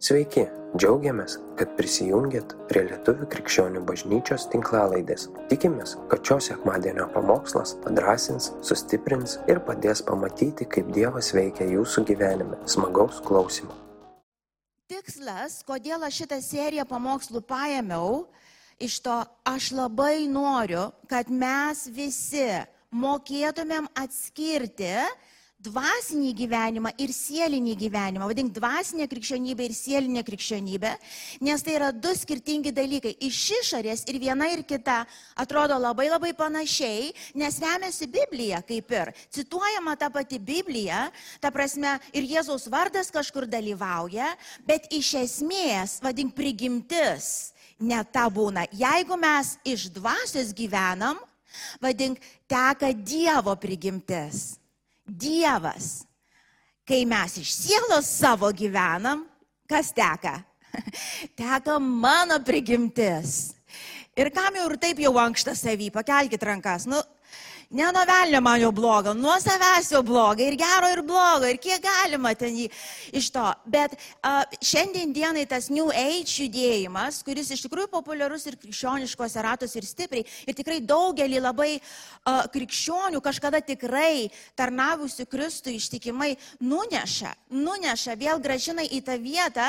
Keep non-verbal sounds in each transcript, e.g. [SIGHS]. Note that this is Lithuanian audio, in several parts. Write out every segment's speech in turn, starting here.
Sveiki, džiaugiamės, kad prisijungiat prie Lietuvių krikščionių bažnyčios tinklalaidės. Tikimės, kad šios sekmadienio pamokslas padrasins, sustiprins ir padės pamatyti, kaip Dievas veikia jūsų gyvenime. Smagaus klausimų. Tikslas, kodėl aš šitą seriją pamokslų paėmiau, iš to aš labai noriu, kad mes visi mokėtumėm atskirti dvasinį gyvenimą ir sielinį gyvenimą, vadink dvasinę krikščionybę ir sielinę krikščionybę, nes tai yra du skirtingi dalykai. Iš išorės ir viena ir kita atrodo labai labai panašiai, nes remiasi Biblija kaip ir. Cituojama ta pati Biblija, ta prasme ir Jėzaus vardas kažkur dalyvauja, bet iš esmės, vadink prigimtis, ne ta būna. Jeigu mes iš dvasios gyvenam, vadink teka Dievo prigimtis. Dievas. Kai mes iš sielos savo gyvenam, kas teka? [LAUGHS] Teka mano prigimtis. Ir kam jau ir taip jau ankšta savy, pakelkite rankas. Nu, Ne nuo velnio man jau bloga, nuo savęs jau bloga, ir gero, ir blogo, ir kiek galima ten jį iš to. Bet uh, šiandien dienai tas New Age judėjimas, kuris iš tikrųjų populiarus ir krikščioniškose ratuose ir stipriai, ir tikrai daugelį labai uh, krikščionių kažkada tikrai tarnavusių Kristų ištikimai nuneša, nuneša, vėl gražina į tą vietą,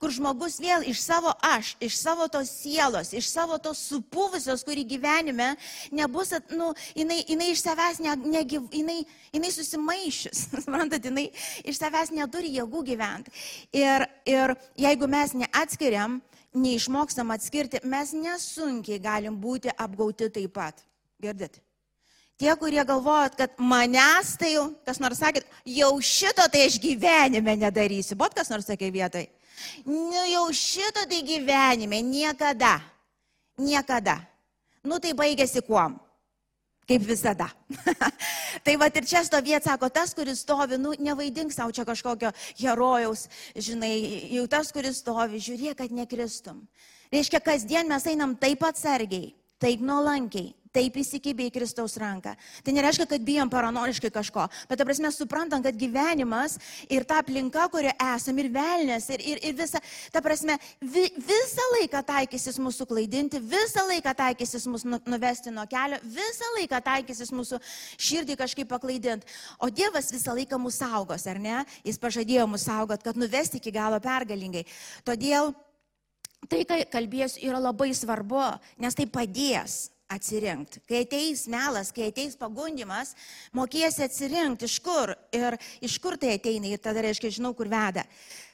kur žmogus vėl iš savo aš, iš savo tos sielos, iš savo tos supuvusios, kuri gyvenime nebus, at, nu, jinai, jinai jinai iš savęs, ne, negyv, jinai, jinai susimaišius, [LAUGHS] suprantat, jinai iš savęs neturi jėgų gyventi. Ir, ir jeigu mes neatskiriam, neišmokstam atskirti, mes nesunkiai galim būti apgauti taip pat. Girdit? Tie, kurie galvojat, kad manęs tai jau, kas nors sakėt, jau šito tai aš gyvenime nedarysiu. Bot kas nors sakė vietai. Nu jau šito tai gyvenime niekada. Niekada. Nu tai baigėsi kuom? Kaip visada. [LAUGHS] tai va ir čia stovėt, sako, tas, kuris stovi, nu, nevaidink savo čia kažkokio herojaus, žinai, jau tas, kuris stovi, žiūrėk, kad nekristum. Reiškia, kasdien mes einam taip atsargiai, taip nuolankiai, taip įsikibė į Kristaus ranką. Tai nereiškia, kad bijom paranoriškai kažko, bet ta prasme suprantam, kad gyvenimas ir ta aplinka, kurioje esame, ir velnės, ir, ir, ir visa, ta prasme, vi, visą laiką taikysis mūsų klaidinti, visą laiką taikysis mūsų nu, nuvesti nuo kelio, visą laiką taikysis mūsų širdį kažkaip paklaidinti. O Dievas visą laiką mūsų saugos, ar ne? Jis pažadėjo mūsų saugot, kad nuvesti iki galo pergalingai. Todėl tai, ką kalbėsiu, yra labai svarbu, nes tai padės atsirinkti. Kai ateis melas, kai ateis pagundimas, mokėsi atsirinkti, iš kur ir iš kur tai ateina ir tada reiškia, žinau, kur veda.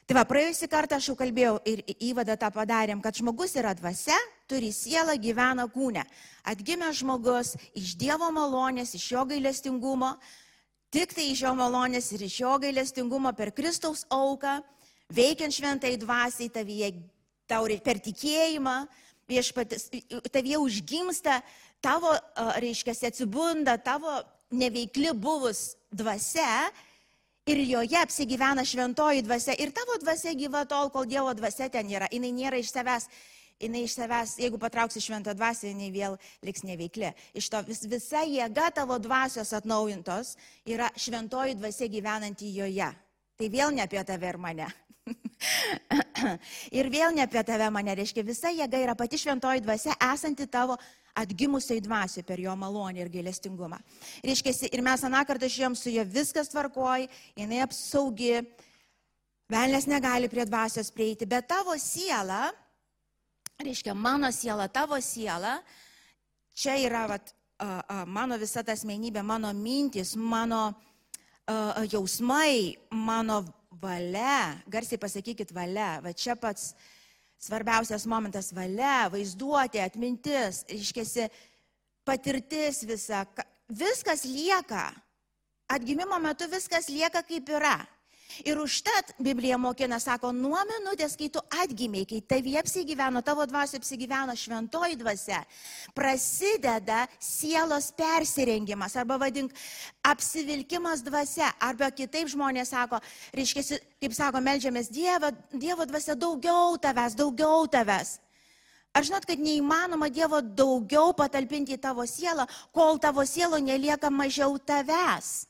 Tai va, praėjusį kartą aš jau kalbėjau ir įvadą tą padarėm, kad žmogus yra dvasia, turi sielą, gyvena kūne. Atgimęs žmogus iš Dievo malonės, iš jo gailestingumo, tik tai iš jo malonės ir iš jo gailestingumo per Kristaus auką, veikiant šventai dvasiai tavyje, tau per tikėjimą, viešpatis, tavyje užgimsta tavo, reiškia, atsibunda tavo neveikli buvus dvasia ir joje apsigyvena šventoji dvasia ir tavo dvasia gyva tol, kol Dievo dvasia ten yra. Jis nėra iš savęs, jinai iš savęs, jeigu patrauksi šventą dvasią, jinai vėl liks neveikli. Iš to vis, visa jėga tavo dvasios atnaujintos yra šventoji dvasia gyvenanti joje. Tai vėl ne apie tave ir mane. [LAUGHS] [COUGHS] ir vėl ne apie tave mane reiškia, visa jėga yra pati šventoji dvasia, esanti tavo atgimusiai dvasiai per jo malonį ir gailestingumą. Reiškia, ir mes aną kartą žiūrėjom su jo viskas tvarkoj, jinai apsaugi, velnės negali prie dvasios prieiti, bet tavo siela, reiškia, mano siela, tavo siela, čia yra vat, a, a, mano visa ta asmenybė, mano mintis, mano a, jausmai, mano valia, garsiai pasakykit valia, va čia pats svarbiausias momentas valia, vaizduotė, atmintis, iškėsi patirtis visa, viskas lieka. Atgimimo metu viskas lieka kaip yra. Ir užtat Biblija mokina, sako, nuo minutės, kai tu atgimiai, kai tavi apsigyveno, tavo dvasia apsigyveno šventoji dvasia, prasideda sielos persirengimas, arba vadink apsivilkimas dvasia, arba kitaip žmonės sako, reiškia, kaip sako, melžiamės Dievo, Dievo dvasia daugiau tavęs, daugiau tavęs. Ar žinot, kad neįmanoma Dievo daugiau patalpinti į tavo sielą, kol tavo sielo nelieka mažiau tavęs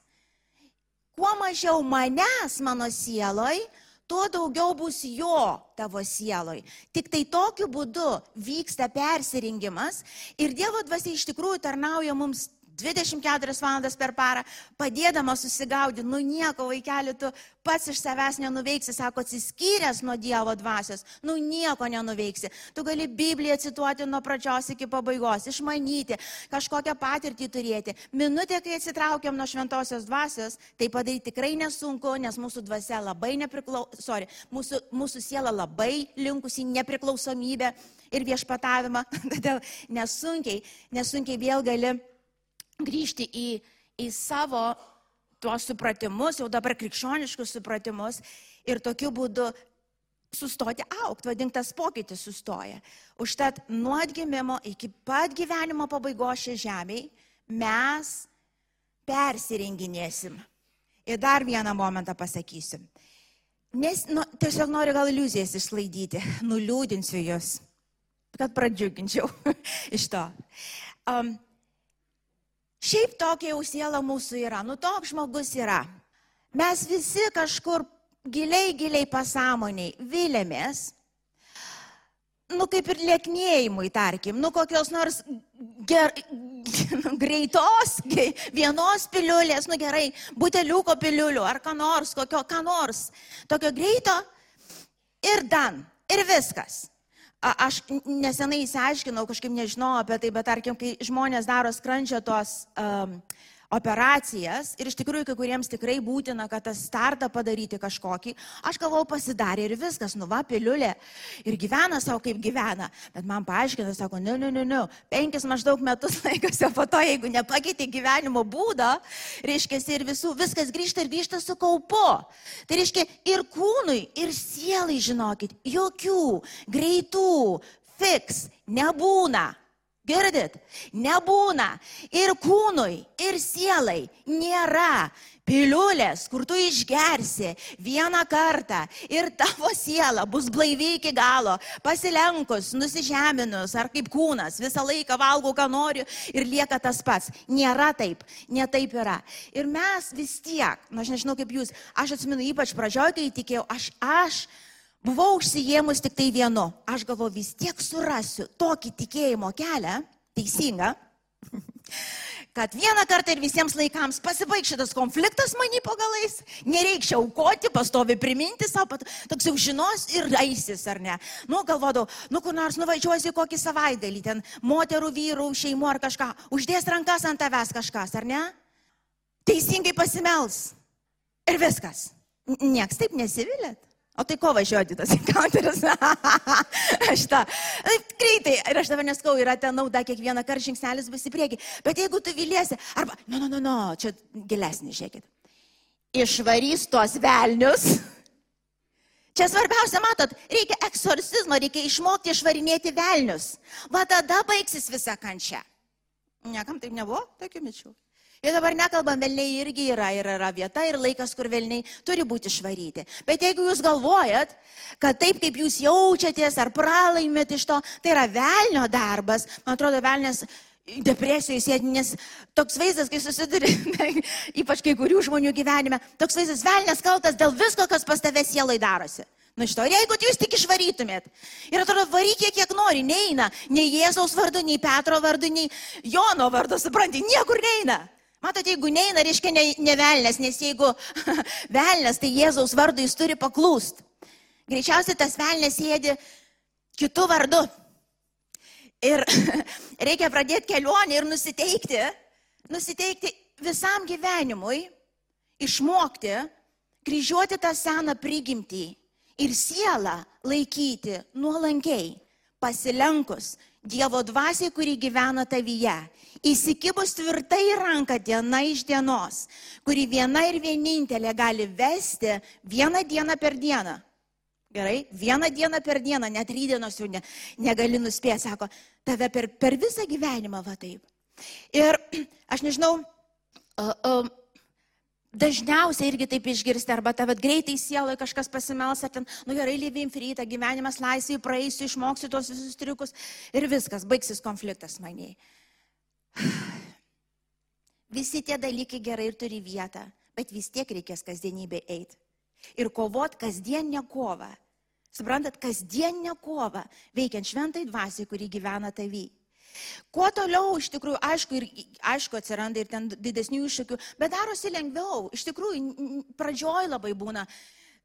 kuo mažiau manęs mano sieloj, tuo daugiau bus jo tavo sieloj. Tik tai tokiu būdu vyksta persirinkimas ir Dievo dvasia iš tikrųjų tarnauja mums 24 valandas per parą, padėdama susigaudyti, nu nieko vaikeli, tu pats iš savęs nenuveiksi, sako, atsiskyręs nuo Dievo dvasios, nu nieko nenuveiksi. Tu gali Bibliją cituoti nuo pradžios iki pabaigos, išmanyti, kažkokią patirtį turėti. Minutė, kai atsitraukiam nuo šventosios dvasios, tai padaryti tikrai nesunku, nes mūsų dvasia labai nepriklauso, sorry, mūsų, mūsų siela labai linkusi nepriklausomybę ir viešpatavimą, [LAUGHS] todėl nesunkiai, nesunkiai vėl gali grįžti į, į savo tuos supratimus, jau dabar krikščioniškus supratimus ir tokiu būdu sustoti aukti, vadinktas pokytis sustoja. Užtat nuo atgimimo iki pat gyvenimo pabaigos šią žemėje mes persirenginėsim. Ir dar vieną momentą pasakysiu. Nes nu, tiesiog noriu gal iliuzijas išlaidyti, nuliūdinsiu jūs, kad pradžiuginčiau [LAUGHS] iš to. Um, Šiaip tokia jau siela mūsų yra, nu toks žmogus yra. Mes visi kažkur giliai, giliai pasąmoniai vilėmės, nu kaip ir lieknėjimui, tarkim, nu kokios nors ger, [LAUGHS] greitos, vienos piliulės, nu gerai, buteliuko piliulių ar ką nors, kokio, ką nors, tokio greito ir dan, ir viskas. Aš nesenai įsiaiškinau, kažkaip nežinau apie tai, bet tarkim, kai žmonės daro skrandžio tos um, operacijas ir iš tikrųjų kai kuriems tikrai būtina, kad tą startą padaryti kažkokį, aš galvau pasidarė ir viskas, nuva piliulė ir gyvena savo kaip gyvena. Bet man paaiškina, sako, ne, ne, ne, ne, penkis maždaug metus [LAUGHS] laikas, o po to, jeigu nepakeitė gyvenimo būdą, reiškia, ir visų, viskas grįžta ir grįžta su kaupu. Tai reiškia, ir kūnui, ir sielai, žinokit, jokių greitų fiks nebūna. Girdit? Nebūna. Ir kūnui, ir sielai nėra piliulės, kur tu išgersi vieną kartą ir tavo siela bus blaivi iki galo, pasilenkus, nusižeminus ar kaip kūnas, visą laiką valgo, ką noriu ir lieka tas pats. Nėra taip, ne taip yra. Ir mes vis tiek, na nu, aš nežinau kaip jūs, aš atsimenu ypač pradžioje, kai tikėjau, aš, aš Buvau užsijėmus tik tai vienu. Aš galvoju, vis tiek surasiu tokį tikėjimo kelią, teisingą, [LAUGHS] kad vieną kartą ir visiems laikams pasibaig šitas konfliktas manį po galais, nereikia aukoti, pastovi priminti savo, toks jau žinos ir eisis, ar ne. Nu, galvodavau, nu, kur nors nuvažiuosi kokį savaitgalį, ten moterų, vyrų, šeimų ar kažką, uždės rankas ant tavęs kažkas, ar ne? Teisingai pasimels. Ir viskas. Niekas taip nesivilėt. O tai ko važiuoti tas encounteris? [LAUGHS] aš tą. Greitai. Ir aš dabar neskau, yra ten nauda, kiekvieną kartą žingsnelis bus į priekį. Bet jeigu tu viliesi, arba, nu, nu, nu, nu, čia gilesnį, žiūrėkit. Išvarys tuos velnius. Čia svarbiausia, matot, reikia eksorcizmo, reikia išmokti išvarinėti velnius. Va tada baigsis visa kančia. Niekam taip nebuvo, tokių minčių. Ir dabar nekalbam, velniai irgi yra ir yra vieta ir laikas, kur velniai turi būti išvaryti. Bet jeigu jūs galvojat, kad taip kaip jūs jaučiatės ar pralaimėt iš to, tai yra velnio darbas, man atrodo, velnės depresijos sėdi, nes toks vaizdas, kai susiduri, [LAUGHS] ypač kai kurių žmonių gyvenime, toks vaizdas, velnės kaltas dėl visko, kas pas tavęs sielai darosi. Nu iš to, ir jeigu jūs tik išvarytumėt, ir atrodo, varykė kiek nori, neina, nei Jėzaus vardu, nei Petro vardu, nei Jono vardu, supranti, niekur neina. Matot, jeigu neina, reiškia ne, ne velnės, nes jeigu [LAUGHS] velnės, tai Jėzaus vardu jis turi paklūst. Greičiausiai tas velnės sėdi kitų vardu. Ir [LAUGHS] reikia pradėti kelionę ir nusiteikti, nusiteikti visam gyvenimui, išmokti, kryžiuoti tą seną prigimtį ir sielą laikyti nuolankiai, pasilenkus Dievo dvasiai, kuri gyvena tavyje įsikibus tvirtai ranką diena iš dienos, kuri viena ir vienintelė gali vesti vieną dieną per dieną. Gerai, vieną dieną per dieną, net rydienos jau ne, negali nuspėti, sako, tave per, per visą gyvenimą va taip. Ir [CLEARS THROAT] aš nežinau, uh, uh, Dažniausiai irgi taip išgirsti, arba tave greitai sieloje kažkas pasimels, ar ten, nu gerai, lyvim frytą, gyvenimas laisvai, praeisiu, išmoksiu tos visus triukus ir viskas, baigsis konfliktas maniai. [SIGHS] Visi tie dalykai gerai ir turi vietą, bet vis tiek reikės kasdienybė eiti. Ir kovot kasdienę kovą. Suprantat, kasdienę kovą veikiant šventai dvasiai, kuri gyvena tavy. Kuo toliau, iš tikrųjų, aišku, ir, aišku, atsiranda ir ten didesnių iššūkių, bet darosi lengviau. Iš tikrųjų, pradžioj labai būna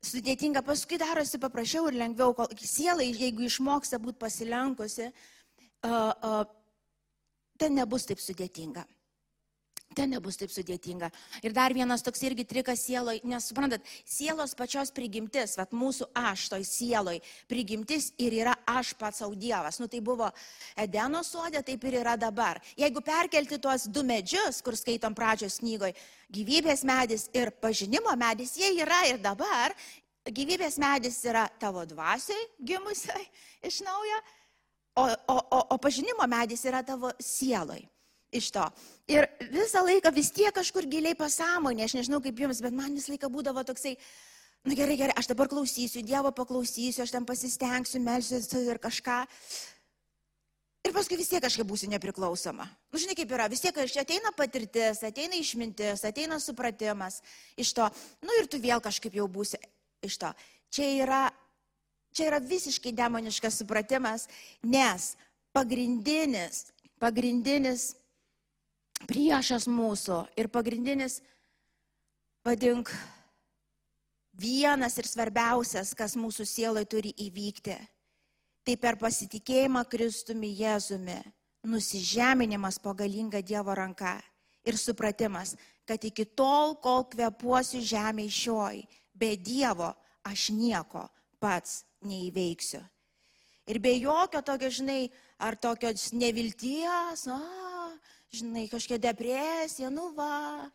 sudėtinga, paskui darosi paprasčiau ir lengviau, kol sielai, jeigu išmoksta būti pasilenkusi, uh, uh, ten nebus taip sudėtinga. Ten nebus taip sudėtinga. Ir dar vienas toks irgi trikas sieloj, nes suprantat, sielos pačios prigimtis, vat mūsų aš toj sieloj, prigimtis ir yra aš pats savo Dievas. Nu tai buvo Edeno suodė, taip ir yra dabar. Jeigu perkelti tuos du medžius, kur skaitom pradžios knygoje, gyvybės medis ir pažinimo medis, jie yra ir dabar. Gyvybės medis yra tavo dvasiai gimusiai iš naujo, o, o, o, o pažinimo medis yra tavo sieloj iš to. Ir visą laiką vis tiek kažkur giliai pasąmonė, aš nežinau kaip jums, bet man visą laiką būdavo toksai, na gerai, gerai, aš dabar klausysiu, Dievo paklausysiu, aš ten pasistengsiu, melsiu ir kažką. Ir paskui vis tiek kažkaip būsiu nepriklausoma. Nu, žinai, kaip yra, vis tiek iš čia ateina patirtis, ateina išmintis, ateina supratimas iš to. Nu ir tu vėl kažkaip jau būsi iš to. Čia yra, čia yra visiškai demoniškas supratimas, nes pagrindinis, pagrindinis priešas mūsų ir pagrindinis, vadink, vienas ir svarbiausias, kas mūsų sielai turi įvykti, tai per pasitikėjimą Kristumi Jėzumi, nusižeminimas po galingą Dievo ranką ir supratimas, kad iki tol, kol kvepuosiu žemė šioj, be Dievo aš nieko pats neįveiksiu. Ir be jokio tokio, žinai, ar tokios nevilties, a, žinai, kažkokia depresija, nu va,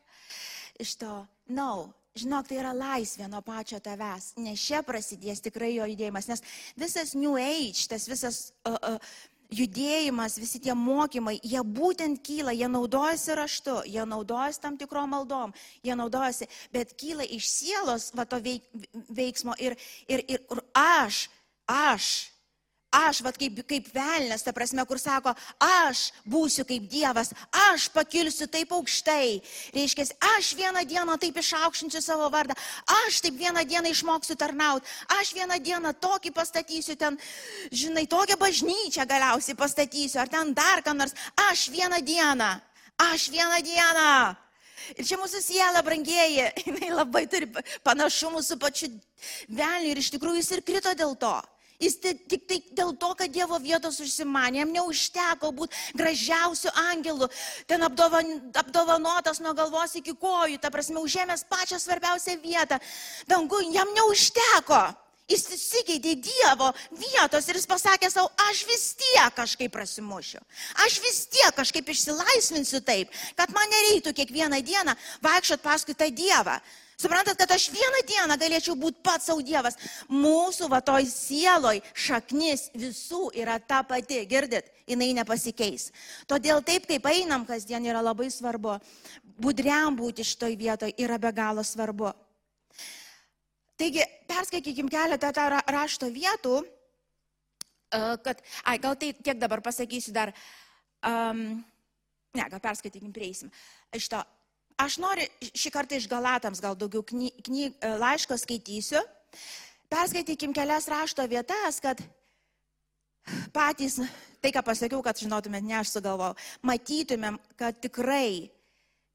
iš to. No, žinok, tai yra laisvė nuo pačio tavęs, nes čia prasidės tikrai jo judėjimas, nes visas New Age, tas visas uh, uh, judėjimas, visi tie mokymai, jie būtent kyla, jie naudojasi raštu, jie naudojasi tam tikrom maldom, jie naudojasi, bet kyla iš sielos va to veik, veiksmo ir, ir, ir, ir aš, aš Aš, vad kaip, kaip velnės, ta prasme, kur sako, aš būsiu kaip Dievas, aš pakilsiu taip aukštai. Reiškia, aš vieną dieną taip išaukštinsiu savo vardą, aš taip vieną dieną išmoksiu tarnauti, aš vieną dieną tokį pastatysiu ten, žinai, tokią bažnyčią galiausiai pastatysiu, ar ten dar ką nors. Aš vieną dieną, aš vieną dieną. Ir čia mūsų siela, brangieji, [LAUGHS] jinai labai turi panašumų su pačiu velniu ir iš tikrųjų jis ir krito dėl to. Jis tik tai dėl to, kad Dievo vietos užsimanė, jam neužteko būti gražiausiu angelu, ten apdovan, apdovanotas nuo galvos iki kojų, ta prasme, užėmęs pačią svarbiausią vietą. Dangų, jam neužteko. Jis įsikeitė Dievo vietos ir jis pasakė savo, aš vis tiek kažkaip prasimušiu. Aš vis tiek kažkaip išsilaisvinsiu taip, kad man nereiktų kiekvieną dieną vaikščiot paskui tą Dievą. Suprantat, kad aš vieną dieną galėčiau būti pats savo Dievas. Mūsų va toj sieloj šaknis visų yra ta pati, girdit, jinai nepasikeis. Todėl taip, kaip einam kasdien, yra labai svarbu. Budriam būti šitoj vietoj yra be galo svarbu. Taigi, perskaitykim keletą tą rašto vietų, e, kad, ai, gal tai tiek dabar pasakysiu dar, um, ne, gal perskaitykim, prieisim. Iš to Aš noriu šį kartą iš Galatams gal daugiau kny, kny, e, laiško skaitysiu. Perskaitykim kelias rašto vietas, kad patys, tai ką pasakiau, kad žinotumėt, ne aš sugalvojau, matytumėm, kad tikrai,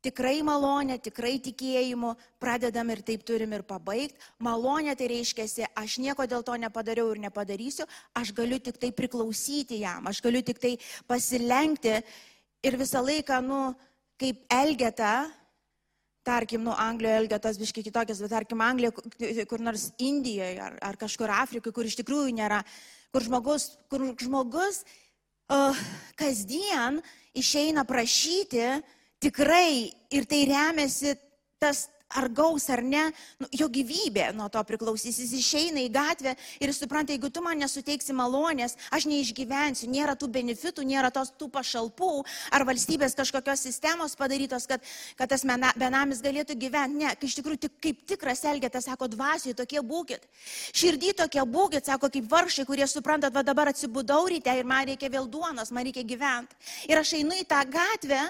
tikrai malonė, tikrai tikėjimu pradedam ir taip turim ir pabaigti. Malonė tai reiškia, aš nieko dėl to nepadariau ir nepadarysiu, aš galiu tik tai priklausyti jam, aš galiu tik tai pasilenkti ir visą laiką, nu, kaip elgeta, tarkim, nu, Anglijoje elgetas biškai kitokias, bet tarkim, Anglijoje, kur nors Indijoje ar, ar kažkur Afrikoje, kur iš tikrųjų nėra, kur žmogus, kur žmogus uh, kasdien išeina prašyti tikrai ir tai remiasi tas ar gaus ar ne, nu, jo gyvybė nuo to priklausys. Jis išeina į gatvę ir supranta, jeigu tu man nesuteiksi malonės, aš neišgyvensiu, nėra tų benefitų, nėra tos tų pašalpų ar valstybės kažkokios sistemos padarytos, kad, kad tas benamis galėtų gyventi. Ne, iš tikrųjų tik, kaip tikras elgetas, sako, dvasiai tokie būkit. Širdį tokie būkit, sako, kaip varšai, kurie suprantat, va dabar atsibudau ryte ir man reikia vėl duonos, man reikia gyventi. Ir aš einu į tą gatvę,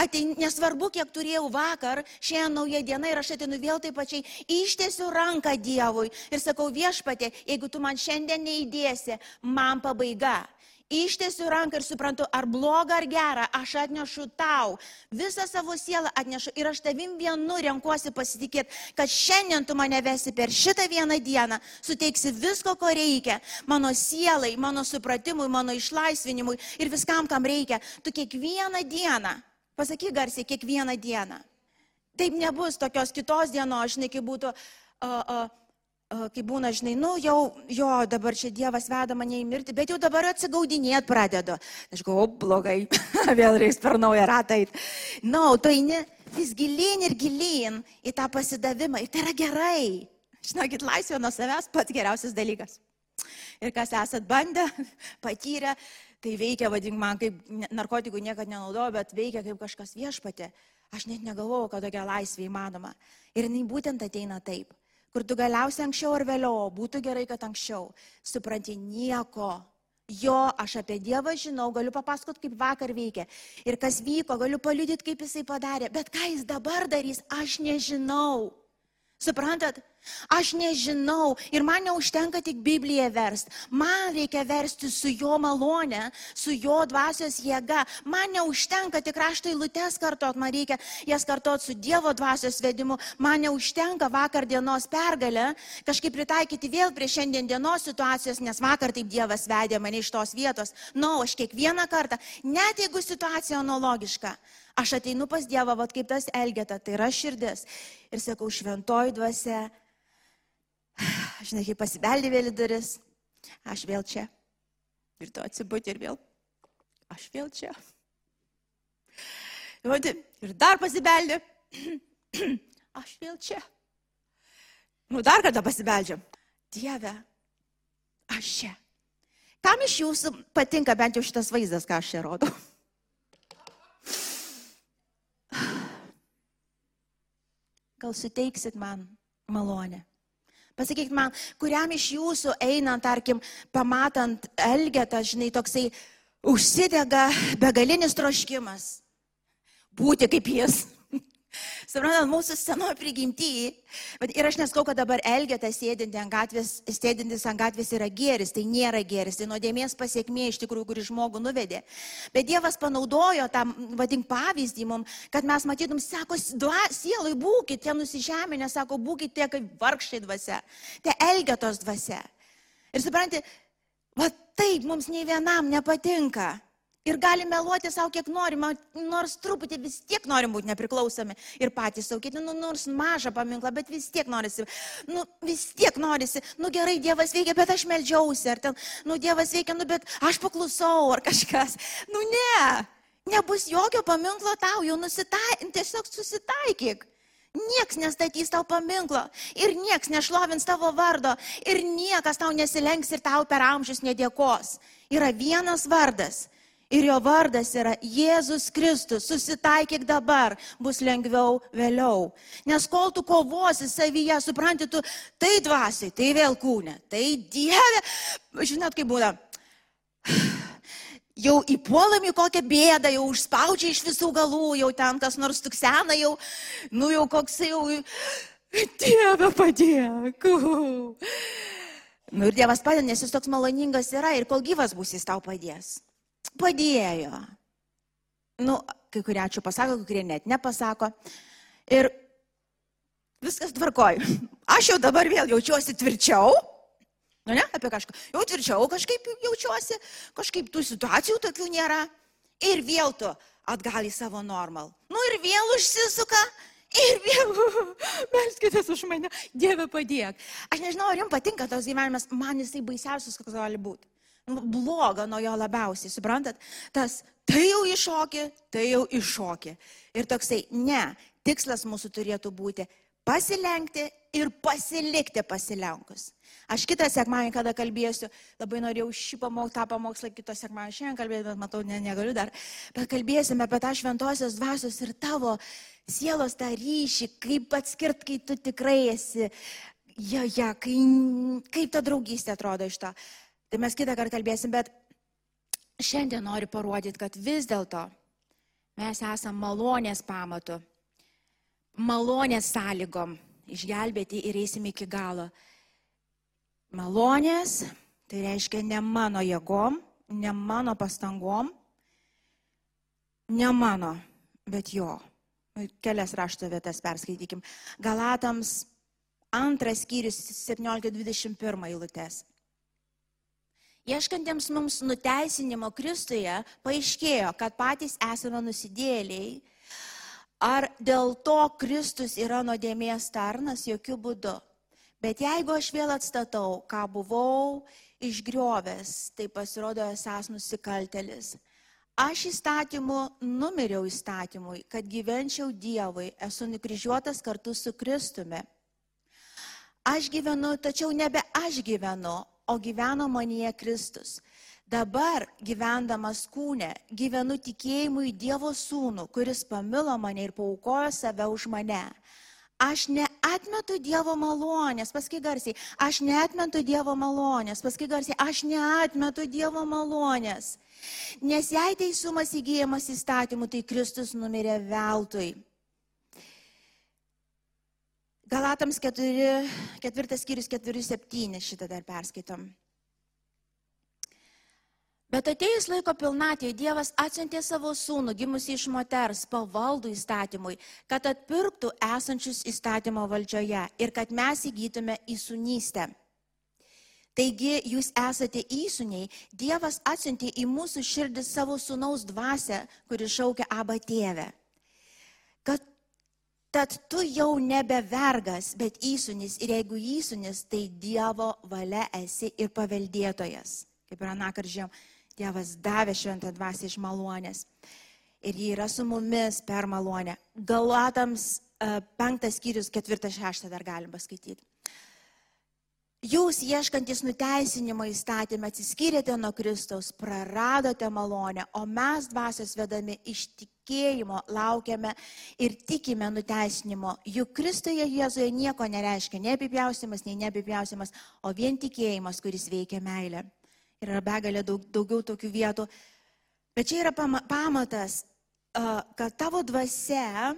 atein, nesvarbu, kiek turėjau vakar, šiandien nauja diena ir aš aš atinu vėl taip pačiai, ištiesiu ranką Dievui ir sakau viešpatė, jeigu tu man šiandien neįdėsi, man pabaiga. Ištiesiu ranką ir suprantu, ar bloga ar gera, aš atnešu tau. Visą savo sielą atnešu ir aš tavim vienu renkuosi pasitikėti, kad šiandien tu mane vesi per šitą vieną dieną, suteiksi visko, ko reikia. Mano sielai, mano supratimui, mano išlaisvinimui ir viskam, kam reikia. Tu kiekvieną dieną, pasakyk garsiai, kiekvieną dieną. Taip nebus tokios kitos dienos, žinai, kaip būtų... Uh, uh, kai būna, žinai, nu jau, jo, dabar čia Dievas veda mane į mirtį, bet jau dabar atsigaudinėt pradedu. Aš galvoju, blogai, [LAUGHS] vėl reiks per naują ratą eiti. Na, no, tu eini vis gilin ir gilin į tą pasidavimą ir tai yra gerai. Žinokit, laisvė nuo savęs pats geriausias dalykas. Ir kas esat bandę, [LAUGHS] patyrę, tai veikia, vadink man, kaip narkotikų niekada nenaudoju, bet veikia kaip kažkas viešpatė. Aš net negalvojau, kad tokia laisvė įmanoma. Ir jinai būtent ateina taip kur tu galiausiai anksčiau ar vėliau, būtų gerai, kad anksčiau, supranti nieko. Jo, aš apie Dievą žinau, galiu papasakot, kaip vakar veikia. Ir kas vyko, galiu paliudyti, kaip jisai padarė. Bet ką jis dabar darys, aš nežinau. Suprantat? Aš nežinau ir man neužtenka tik Bibliją versti. Man reikia versti su jo malone, su jo dvasios jėga. Man neužtenka tik raštai lūtes kartot, man reikia jas kartot su Dievo dvasios vedimu. Man neužtenka vakar dienos pergalę kažkaip pritaikyti vėl prie šiandien dienos situacijos, nes vakar taip Dievas vedė mane iš tos vietos. Na, no, aš kiekvieną kartą, net jeigu situacija analogiška, Aš ateinu pas Dievą, vad kaip tas Elgeta, tai yra širdis. Ir sakau, šventoji dvasia, žinai, kai pasibeldė vėl į duris, aš vėl čia. Ir tu atsibūti ir vėl, aš vėl čia. Ir dar pasibeldė, [CLEARS THROAT] aš vėl čia. Nu, dar kartą pasibeldžiam. Dieve, aš čia. Kam iš jūsų patinka bent jau šitas vaizdas, ką aš čia rodau? [SIGHS] gal suteiksit man malonę. Pasakykit man, kuriam iš jūsų einant, tarkim, pamatant Elgetą, žinai, toksai užsidega begalinis troškimas būti kaip jis. Suprantat, mūsų senoji prigimtyje, ir aš neskau, kad dabar Elgetas sėdintis ant gatvės, sėdintis ant gatvės yra geris, tai nėra geris, tai nuodėmės pasiekmė iš tikrųjų, kuri žmogų nuvedė. Bet Dievas panaudojo tą, vadink, pavyzdį mums, kad mes matytum, sako, sielai būkite, nusižeminę, sako, būkite kaip vargšai dvasia, tie Elgetos dvasia. Ir suprantate, va taip mums nei vienam nepatinka. Ir gali meluoti savo, kiek norime, nors truputį vis tiek norim būti nepriklausomi. Ir patys saukyti, nu, nors mažą paminklą, bet vis tiek norisi, nu, vis tiek norisi, nu gerai, Dievas veikia, bet aš melžiausi, ar ten, nu, Dievas veikia, nu, bet aš paklusau, ar kažkas. Nu, ne, nebus jokio paminklo tau, jau nusitaikyk, tiesiog susitaikyk. Niekas nestatys tau paminklo. Ir niekas nešlovins tavo vardo. Ir niekas tau nesilenks ir tau per amžius nedėkos. Yra vienas vardas Ir jo vardas yra Jėzus Kristus. Susitaikyk dabar, bus lengviau vėliau. Nes kol tu kovosi savyje, supranti, tu tai dvasiai, tai vėl kūne, tai Dieve. Žinot, kaip būna. Jau įpuolam į kokią bėdą, jau užspaudžia iš visų galų, jau ten kas nors tuksena, jau, nu jau koks jau, Dieve padėk. Nu ir Dievas padeda, nes jis toks maloningas yra ir kol gyvas bus, jis tau padės padėjo. Nu, kai kurie ačiū pasako, kai kurie net nepasako. Ir viskas tvarkoj. [LAUGHS] Aš jau dabar vėl jaučiuosi tvirčiau. Nu ne, apie kažką. Jau tvirčiau kažkaip jaučiuosi, kažkaip tų situacijų tokių nėra. Ir vėl tu atgal į savo normal. Nu ir vėl užsisuka. Ir vėl, [LAUGHS] melskitės už mane, Dieve padėk. Aš nežinau, ar jums patinka tos gyvenimas, man jisai baisiausias, koks gali būti bloga nuo jo labiausiai, suprantat? Tas tai jau iššokė, tai jau iššokė. Ir toksai, ne, tikslas mūsų turėtų būti pasilenkti ir pasilikti pasilenkus. Aš kitą sekmanį, kada kalbėsiu, labai norėjau šį pamokslą, tą pamokslą kitą sekmanį šiandien kalbėti, bet matau, ne, negaliu dar. Bet kalbėsime apie tą šventosios dvasios ir tavo sielos tą ryšį, kaip atskirt, kai tu tikrai esi, ja, ja, kai, kaip ta draugystė atrodo iš to. Tai mes kitą kartą kalbėsim, bet šiandien noriu parodyti, kad vis dėlto mes esam malonės pamatu. malonės sąlygom išgelbėti ir eisime iki galo. Malonės, tai reiškia ne mano jėgom, ne mano pastangom, ne mano, bet jo. Kelias rašto vietas perskaitykim. Galatams antras skyrius 17-21 eilutės. Ieškantiems mums nuteisinimo Kristuje paaiškėjo, kad patys esame nusidėliai. Ar dėl to Kristus yra nuodėmės tarnas? Jokių būdų. Bet jeigu aš vėl atstatau, ką buvau išgriovęs, tai pasirodo esas nusikaltelis. Aš įstatymu numiriau įstatymui, kad gyvenčiau Dievui, esu nukryžiuotas kartu su Kristumi. Aš gyvenu, tačiau nebe aš gyvenu, o gyveno manyje Kristus. Dabar gyvendamas kūne, gyvenu tikėjimu į Dievo sūnų, kuris pamilo mane ir paukojo save už mane. Aš neatmetu Dievo malonės, paskui garsiai, aš neatmetu Dievo malonės, paskui garsiai, aš neatmetu Dievo malonės. Nes jei teisumas įgyjamas įstatymu, tai Kristus numirė veltui. Galatams 4, 4 skyrius 4-7 šitą dar perskaitom. Bet atėjus laiko pilnatvėje Dievas atsiuntė savo sūnų, gimusi iš moters, pavaldų įstatymui, kad atpirktų esančius įstatymo valdžioje ir kad mes įgytume įsunystę. Taigi jūs esate įsuniai, Dievas atsiuntė į mūsų širdį savo sūnaus dvasę, kuri šaukia abą tėvę. Kad tad tu jau nebe vergas, bet įsunis ir jeigu įsunis, tai Dievo valia esi ir paveldėtojas. Kaip ir anakar žinom, Dievas davė šventą dvasę iš malonės. Ir jį yra su mumis per malonę. Galatams e, penktas skyrius, ketvirtas, šeštas dar galim paskaityti. Jūs ieškantis nuteisinimo įstatymą atsiskyrėte nuo Kristaus, praradote malonę, o mes dvasios vedami iš tikėjimo laukiame ir tikime nuteisinimo. Juk Kristoje Jėzuje nieko nereiškia nei apipjausimas, nei neapipjausimas, o vien tikėjimas, kuris veikia meilę yra begalė daug, daugiau tokių vietų. Bet čia yra pamatas, kad tavo dvasia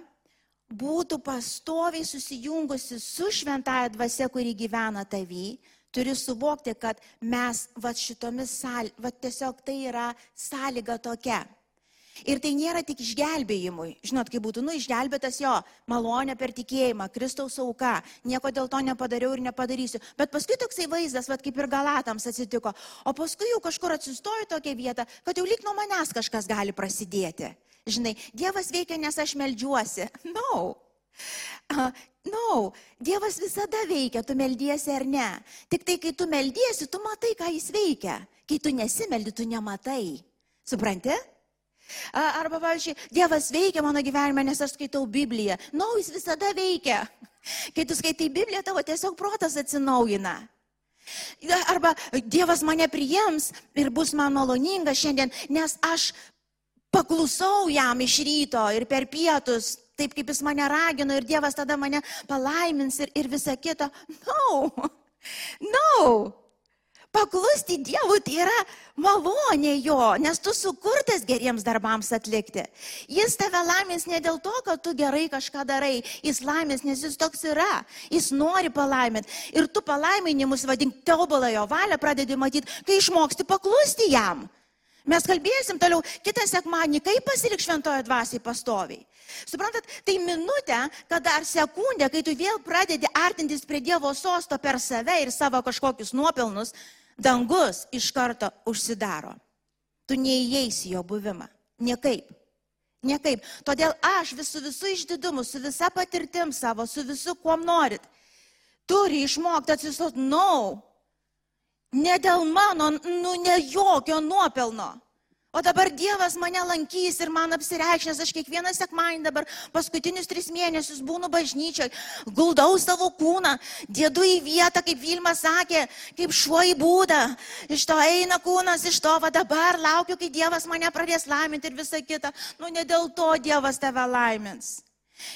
būtų pastoviai susijungusi su šventąją dvasia, kuri gyvena tavy, turi suvokti, kad mes va šitomis sąlygomis, va tiesiog tai yra sąlyga tokia. Ir tai nėra tik išgelbėjimui. Žinot, kaip būtų, nu, išgelbėtas jo, malonė per tikėjimą, Kristaus auka, nieko dėl to nepadariau ir nepadarysiu. Bet paskui toksai vaizdas, vad kaip ir galatams atsitiko. O paskui jau kažkur atsistoju tokią vietą, kad jau lyg nuo manęs kažkas gali prasidėti. Žinai, Dievas veikia, nes aš melžiuosi. [LAUGHS] No. Uh, no, Dievas visada veikia, tu meldiesi ar ne. Tik tai, kai tu meldiesi, tu matai, ką jis veikia. Kai tu nesimeldi, tu nematai. Supranti? Arba, pavyzdžiui, Dievas veikia mano gyvenime, nes aš skaitau Bibliją. Na, no, jis visada veikia. Kai tu skaitai Bibliją, tavo tiesiog protas atsinaujina. Arba Dievas mane priims ir bus man maloninga šiandien, nes aš paklusau jam iš ryto ir per pietus, taip kaip jis mane ragino ir Dievas tada mane palaimins ir, ir visa kita. No, no. Paklusti Dievui tai yra malonė jo, nes tu sukurtas geriems darbams atlikti. Jis tave laimės ne dėl to, kad tu gerai kažką darai, jis laimės, nes jis toks yra, jis nori palaiminti. Ir tu palaiminimus vadink tobulą jo valią, pradedi matyti, kai išmoksti paklusti jam. Mes kalbėsim toliau kitą sekmanį, kaip pasilik šventojo dvasiai pastoviai. Suprantat, tai minutė, kada ar sekundė, kai tu vėl pradedi artintis prie Dievo sosto per save ir savo kažkokius nuopelnus, dangus iš karto užsidaro. Tu neįeisi jo buvimą. Niekaip. Niekaip. Todėl aš visų visų išdidumu, su visa patirtim savo, su visu, kuo norit, turi išmokti atsistot, no, Ne dėl mano, nu, ne jokio nuopelno. O dabar Dievas mane lankys ir man apsireikšnės, aš kiekvieną sekmanį dabar paskutinius tris mėnesius būnu bažnyčiai, guldau savo kūną, dėdu į vietą, kaip Vilma sakė, kaip šuo į būdą. Iš to eina kūnas, iš to va dabar laukiu, kai Dievas mane pradės laiminti ir visa kita. Nu, ne dėl to Dievas tave laimins.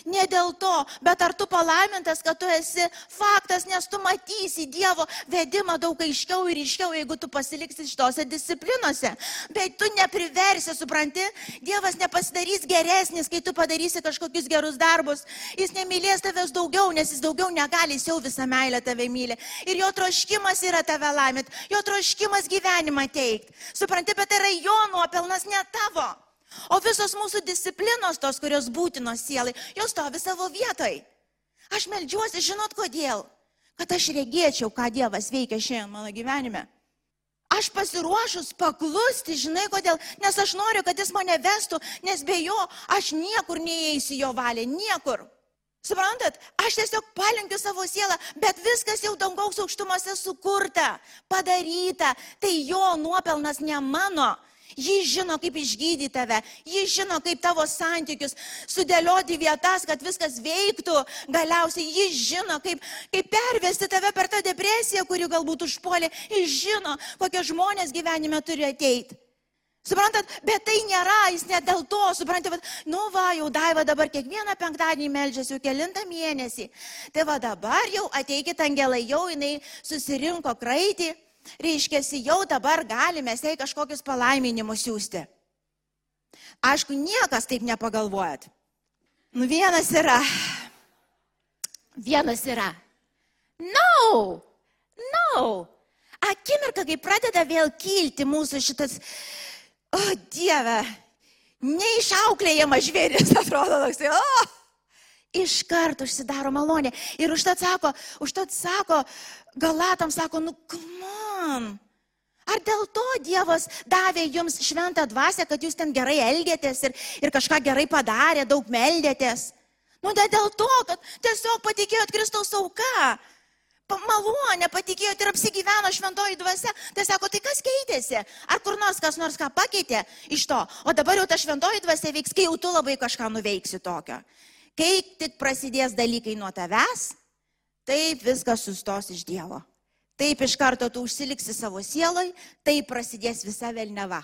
Ne dėl to, bet ar tu palaimintas, kad tu esi faktas, nes tu matysi Dievo vedimą daug aiškiau ir iškiau, jeigu tu pasiliksi šitose disciplinose. Bet tu nepriversi, supranti, Dievas nepasidarys geresnis, kai tu padarysi kažkokius gerus darbus. Jis nemylės tavęs daugiau, nes jis daugiau negali, jis jau visą meilę tave myli. Ir jo troškimas yra tave laimėti, jo troškimas gyvenimą teikti. Supranti, bet tai yra jo nuopelnas, ne tavo. O visos mūsų disciplinos, tos, kurios būtinos sielai, jos stovi savo vietoj. Aš melžiuosi, žinot kodėl? Kad aš regėčiau, ką Dievas veikia šiandien mano gyvenime. Aš pasiruošus paklusti, žinai kodėl, nes aš noriu, kad jis mane vestų, nes be jo aš niekur neįeisiu jo valią, niekur. Suprantat, aš tiesiog palinkiu savo sielą, bet viskas jau dangaus aukštumose sukurta, padaryta, tai jo nuopelnas ne mano, Jis žino, kaip išgydyti tave, jis žino, kaip tavo santykius sudėlioti vietas, kad viskas veiktų. Galiausiai jis žino, kaip, kaip pervesti tave per tą depresiją, kuri galbūt užpuolė. Jis žino, kokie žmonės gyvenime turi ateiti. Suprantat, bet tai nėra, jis ne dėl to, suprantat, nu va, jau daiva dabar kiekvieną penktadienį melžiasi jau kilintą mėnesį. Tai va dabar jau ateikit angelai, jau jinai susirinko kraitį reiškia, jau dabar galime jai kažkokius palaiminimus siūsti. Aišku, niekas taip nepagalvojat. Nu vienas yra. Vienas yra. No, no. Akimirka, kai pradeda vėl kilti mūsų šitas, o oh, Dieve, neišauklėjamas žvėris, [LAUGHS] atrodo toksai, o, oh, iš karto užsidaro malonė. Ir užtat sako, užtat sako, galatam sako, nu, kam? Ar dėl to Dievas davė jums šventą dvasę, kad jūs ten gerai elgėtės ir, ir kažką gerai padarė, daug meldėtės? Nu, ne dėl to, kad tiesiog patikėjot Kristaus auka. Malonė patikėjot ir apsigyveno šventoji dvasia. Tai sako, tai kas keitėsi? Ar kur nors kas nors ką pakeitė iš to? O dabar jau ta šventoji dvasia veiks, kai jau tu labai kažką nuveiksi tokio. Kai tik prasidės dalykai nuo tavęs, taip viskas sustos iš Dievo. Taip iš karto tu užsiliksi savo sieloj, taip prasidės visa velneva.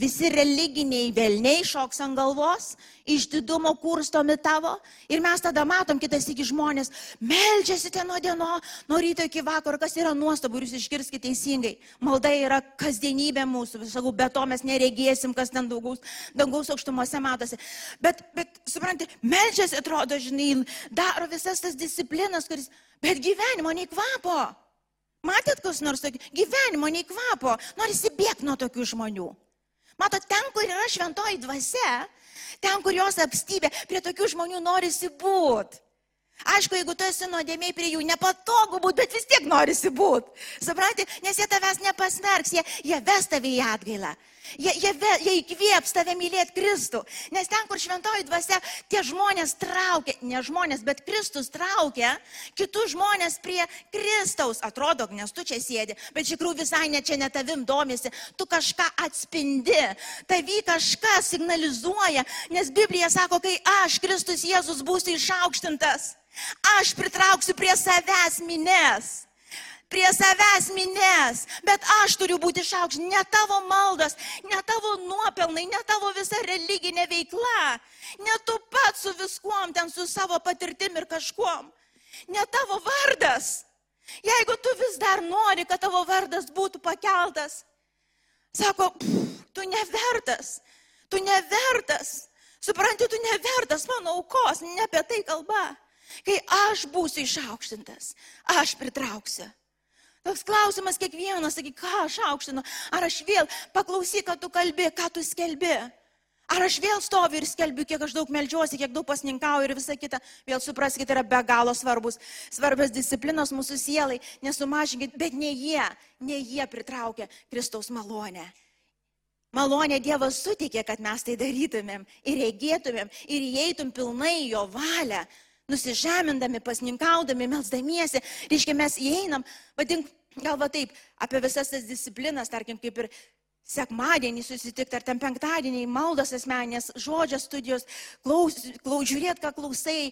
Visi religiniai velniai šoks ant galvos, iš didumo kurstomi tavo. Ir mes tada matom kitas iki žmonės, melžiasi ten nuo dieno, nuo ryto iki vakaro, kas yra nuostabu jūs išgirskite teisingai. Malda yra kasdienybė mūsų, sakau, be to mes neregėsim, kas ten daugaus, dangaus aukštumose matosi. Bet, bet suprantate, melžiasi, atrodo, žinai, daro visas tas disciplinas, kuris, bet gyvenimo nei kvapo. Matėt, kas nors tokio, gyvenimo nei kvapo, nori įsibėgti nuo tokių žmonių. Matot, ten, kur yra šventoji dvasia, ten, kur jos apstybė, prie tokių žmonių norisi būti. Aišku, jeigu tu esi nuodėmiai prie jų, nepatogu būti, bet vis tiek norisi būti. Suprantate, nes jie tavęs nepasmerks, jie, jie ves tave į atgailą. Jie, jie, jie įkvėps tave mylėti Kristų. Nes ten, kur šventoji dvasia, tie žmonės traukia, ne žmonės, bet Kristus traukia kitus žmonės prie Kristaus. Atrodo, nes tu čia sėdi, bet iš tikrųjų visai ne čia ne tavim domisi. Tu kažką atspindi, tavy kažką signalizuoja, nes Biblija sako, kai aš, Kristus Jėzus, būsiu išaukštintas, aš pritrauksiu prie savęs mines prie savęs minės, bet aš turiu būti išaukštas, ne tavo maldas, ne tavo nuopelnai, ne tavo visa religinė veikla, ne tu pats su viskuom, ten su savo patirtim ir kažkuom, ne tavo vardas. Jeigu tu vis dar nori, kad tavo vardas būtų pakeltas, sako, tu nevertas, tu nevertas, supranti, tu nevertas mano aukos, ne apie tai kalba. Kai aš būsiu išaukštintas, aš pritrauksiu. Toks klausimas kiekvienas, sakyk, ką aš aukštinu, ar aš vėl paklausyk, ką tu kalbi, ką tu skelbi. Ar aš vėl stoviu ir skelbiu, kiek aš daug melžiuosi, kiek daug pasninkauju ir visa kita. Vėl supraskite, yra be galo svarbus. Svarbios disciplinos mūsų sielai, nesumažinkit, bet ne jie, ne jie pritraukia Kristaus malonę. Malonė Dievas sutikė, kad mes tai darytumėm ir regėtumėm ir įeitum pilnai jo valią nusižemindami, pasninkaudami, melsdamiesi, reiškia, mes įeinam, vadink, galva taip, apie visas tas disciplinas, tarkim, kaip ir sekmadienį susitikti, ar ten penktadienį, maldos asmenės, žodžio studijos, klaus, klaus, žiūrėt, ką klausai,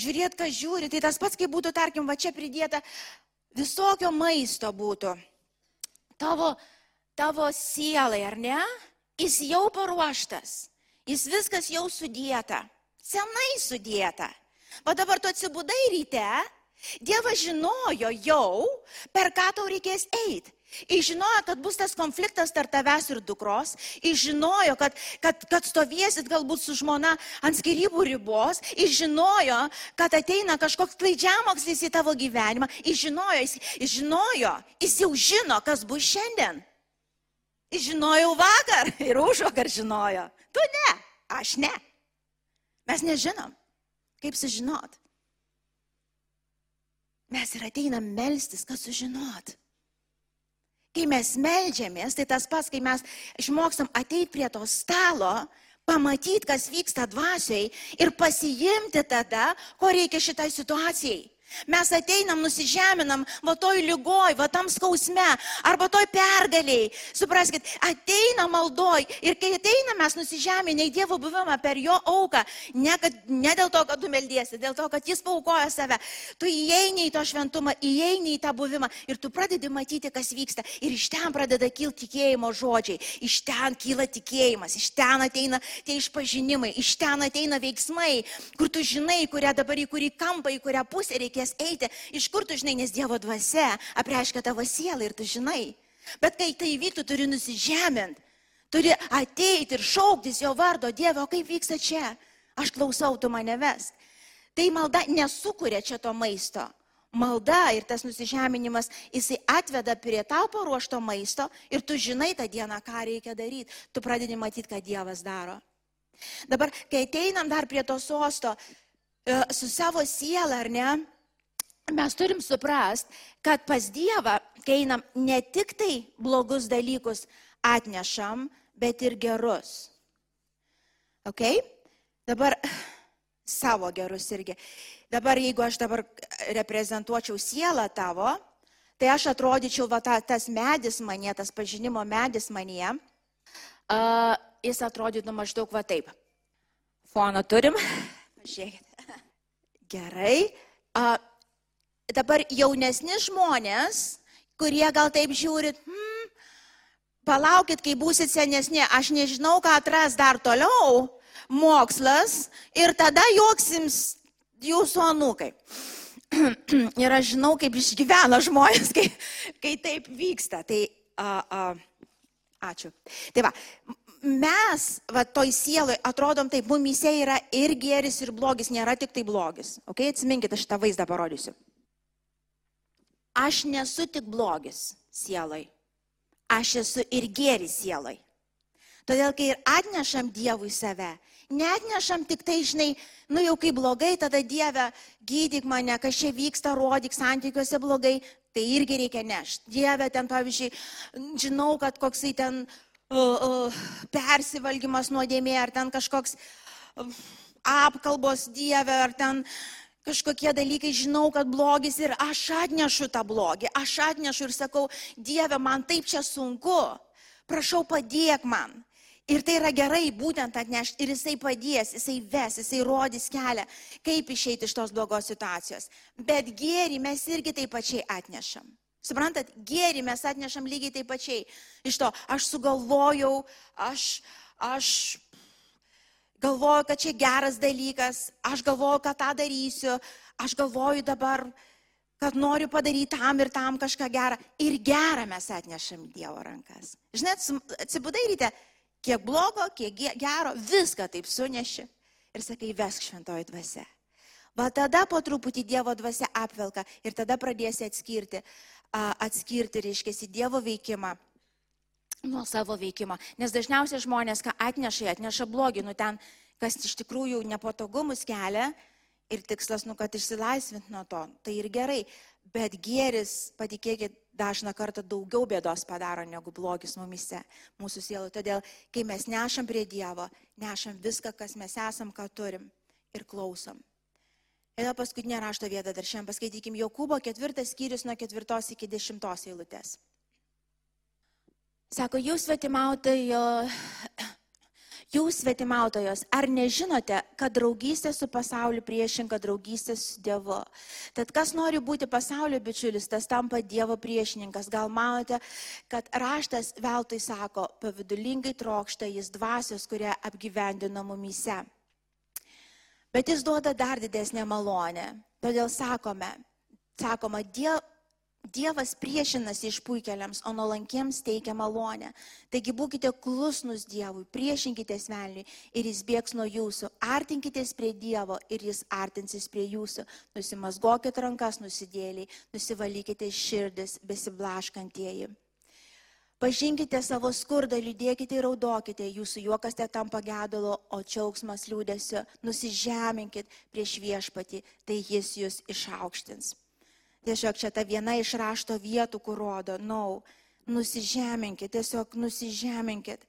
žiūrėt, ką žiūri, tai tas pats, kaip būtų, tarkim, va čia pridėta, visokio maisto būtų. Tavo, tavo sielai, ar ne? Jis jau paruoštas, jis viskas jau sudėta. Senai sudėta. O dabar tu atsibudai ryte, Dievas žinojo jau, per ką tau reikės eiti. Jis žinojo, kad bus tas konfliktas tarp tavęs ir dukros. Jis žinojo, kad, kad, kad stovėsit galbūt su žmona ant skirybų ribos. Jis žinojo, kad ateina kažkoks klaidžiamokslis į tavo gyvenimą. Jis žinojo, jis, jis žinojo, jis jau žino, kas bus šiandien. Jis žinojo vakar ir už vakar žinojo. Tu ne, aš ne. Mes nežinom, kaip sužinot. Mes ir ateinam melstis, kad sužinot. Kai mes melžiamės, tai tas pats, kai mes išmokstam ateiti prie to stalo, pamatyti, kas vyksta dvasiai ir pasiimti tada, ko reikia šitai situacijai. Mes ateinam, nusižeminam, va toj lygoj, va tam skausme, arba toj pergaliai. Supraskite, ateina maldoj ir kai ateina mes nusižeminę į Dievo buvimą per jo auką, ne, kad, ne dėl to, kad tu meldiesi, dėl to, kad jis paukoja save. Tu įeini į to šventumą, įeini į tą buvimą ir tu pradedi matyti, kas vyksta. Ir iš ten pradeda kilti tikėjimo žodžiai, iš ten kyla tikėjimas, iš ten ateina tie išpažinimai, iš ten ateina veiksmai, kur tu žinai, kurią dabar į kurį kampą, į kurią pusę reikia reikės eiti. Iš kur tu žinai, nes Dievo dvasia apreiškia tavo sielą ir tu žinai. Bet kai tai įvyktų, turi nusižemint. Turi ateiti ir šauktis jo vardo Dievo, kaip vyksta čia. Aš klausau, tu mane vesk. Tai malda nesukuria čia to maisto. Malda ir tas nusižeminimas, jisai atveda prie tau paruošto maisto ir tu žinai tą dieną, ką reikia daryti. Tu pradedi matyti, ką Dievas daro. Dabar, kai ateinam dar prie to sosto e, su savo siela, ar ne, mes turim suprast, kad pas Dievą, kai einam, ne tik tai blogus dalykus atnešam, bet ir gerus. Ok? Dabar [SIGHS] savo gerus irgi. Dabar jeigu aš dabar reprezentuočiau sielą tavo, tai aš atrodyčiau, va ta, tas medis manie, tas pažinimo medis manie, uh, jis atrodytų maždaug va taip. Foną turim. [LAUGHS] Žiūrėkit. Gerai. Uh, dabar jaunesni žmonės, kurie gal taip žiūrit, hmm, palaukit, kai būsit senesni, aš nežinau, ką atras dar toliau, mokslas ir tada juoksims jūsų anūkai. [CLEARS THROAT] ir aš žinau, kaip išgyvena žmonės, [LAUGHS] kai, kai taip vyksta. Tai a, a, ačiū. Tai va, mes, va, toj sieloj, atrodom taip, mumise yra ir geris, ir blogis, nėra tik tai blogis. Okay? Atsiminkite, aš tą vaizdą parodysiu aš nesu tik blogis sielai, aš esu ir gėris sielai. Todėl, kai ir atnešam Dievui save, neatnešam tik tai, žinai, nu jau kai blogai, tada Dieve, gydyk mane, kas čia vyksta, rodyk santykiuose blogai, tai irgi reikia nešti. Dieve, ten pavyzdžiui, žinau, kad koksai ten uh, uh, persivalgymas nuodėmė, ar ten kažkoks uh, apkalbos Dieve, ar ten uh, kažkokie dalykai, žinau, kad blogis ir aš atnešu tą blogį, aš atnešu ir sakau, Dieve, man taip čia sunku, prašau padėk man. Ir tai yra gerai būtent atnešti ir jisai padės, jisai ves, jisai rodys kelią, kaip išeiti iš tos blogos situacijos. Bet gėrį mes irgi taip pačiai atnešam. Suprantat, gėrį mes atnešam lygiai taip pačiai. Iš to aš sugalvojau, aš, aš galvoju, kad čia geras dalykas, aš galvoju, kad tą darysiu, aš galvoju dabar, kad noriu padaryti tam ir tam kažką gerą. Ir gerą mes atnešam Dievo rankas. Žinai, atsibudai ryte, kiek blogo, kiek gero, viską taip suneši ir sakai, vesk šventoji dvasia. Va tada po truputį Dievo dvasia apvelka ir tada pradėsi atskirti, atskirti, reiškia, Dievo veikimą nuo savo veikimo. Nes dažniausiai žmonės, ką atneša, atneša blogį, nu ten, kas iš tikrųjų nepatogumus kelia ir tikslas, nu, kad išsilaisvint nuo to. Tai ir gerai, bet gėris, patikėkit, dažna kartą daugiau bėdos padaro negu blogis mumise, mūsų sielų. Todėl, kai mes nešam prie Dievo, nešam viską, kas mes esam, ką turim ir klausom. Ir paskutinė rašto vieta dar šiandien paskaitykim Jokūbo ketvirtas skyrius nuo ketvirtos iki dešimtos eilutės. Sako, jūs svetimautojo, jūs svetimautojos, ar nežinote, kad draugystė su pasauliu priešinga draugystė su Dievu? Tad kas nori būti pasaulio bičiulis, tas tampa Dievo priešininkas. Gal manote, kad raštas veltui sako, pavidulingai trokšta jis dvasios, kurie apgyvendino mumyse. Bet jis duoda dar didesnę malonę. Todėl sakome, sakoma, die, Dievas priešinasi išpuikeliams, o nuolankiems teikia malonę. Taigi būkite klusnus Dievui, priešinkitės velniui ir jis bėgs nuo jūsų. Artinkitės prie Dievo ir jis artinsis prie jūsų. Nusimasgokit rankas nusidėliai, nusivalykite širdis besiblaškantieji. Pažinkite savo skurdą, liūdėkite ir raudokite, jūsų juokas te tampa gedulo, o džiaugsmas liūdėsio. Nusižeminkit prieš viešpatį, tai jis jūs išaukštins. Tiesiog čia ta viena iš rašto vietų, kur rodo, nau, no, nusižeminkit, tiesiog nusižeminkit.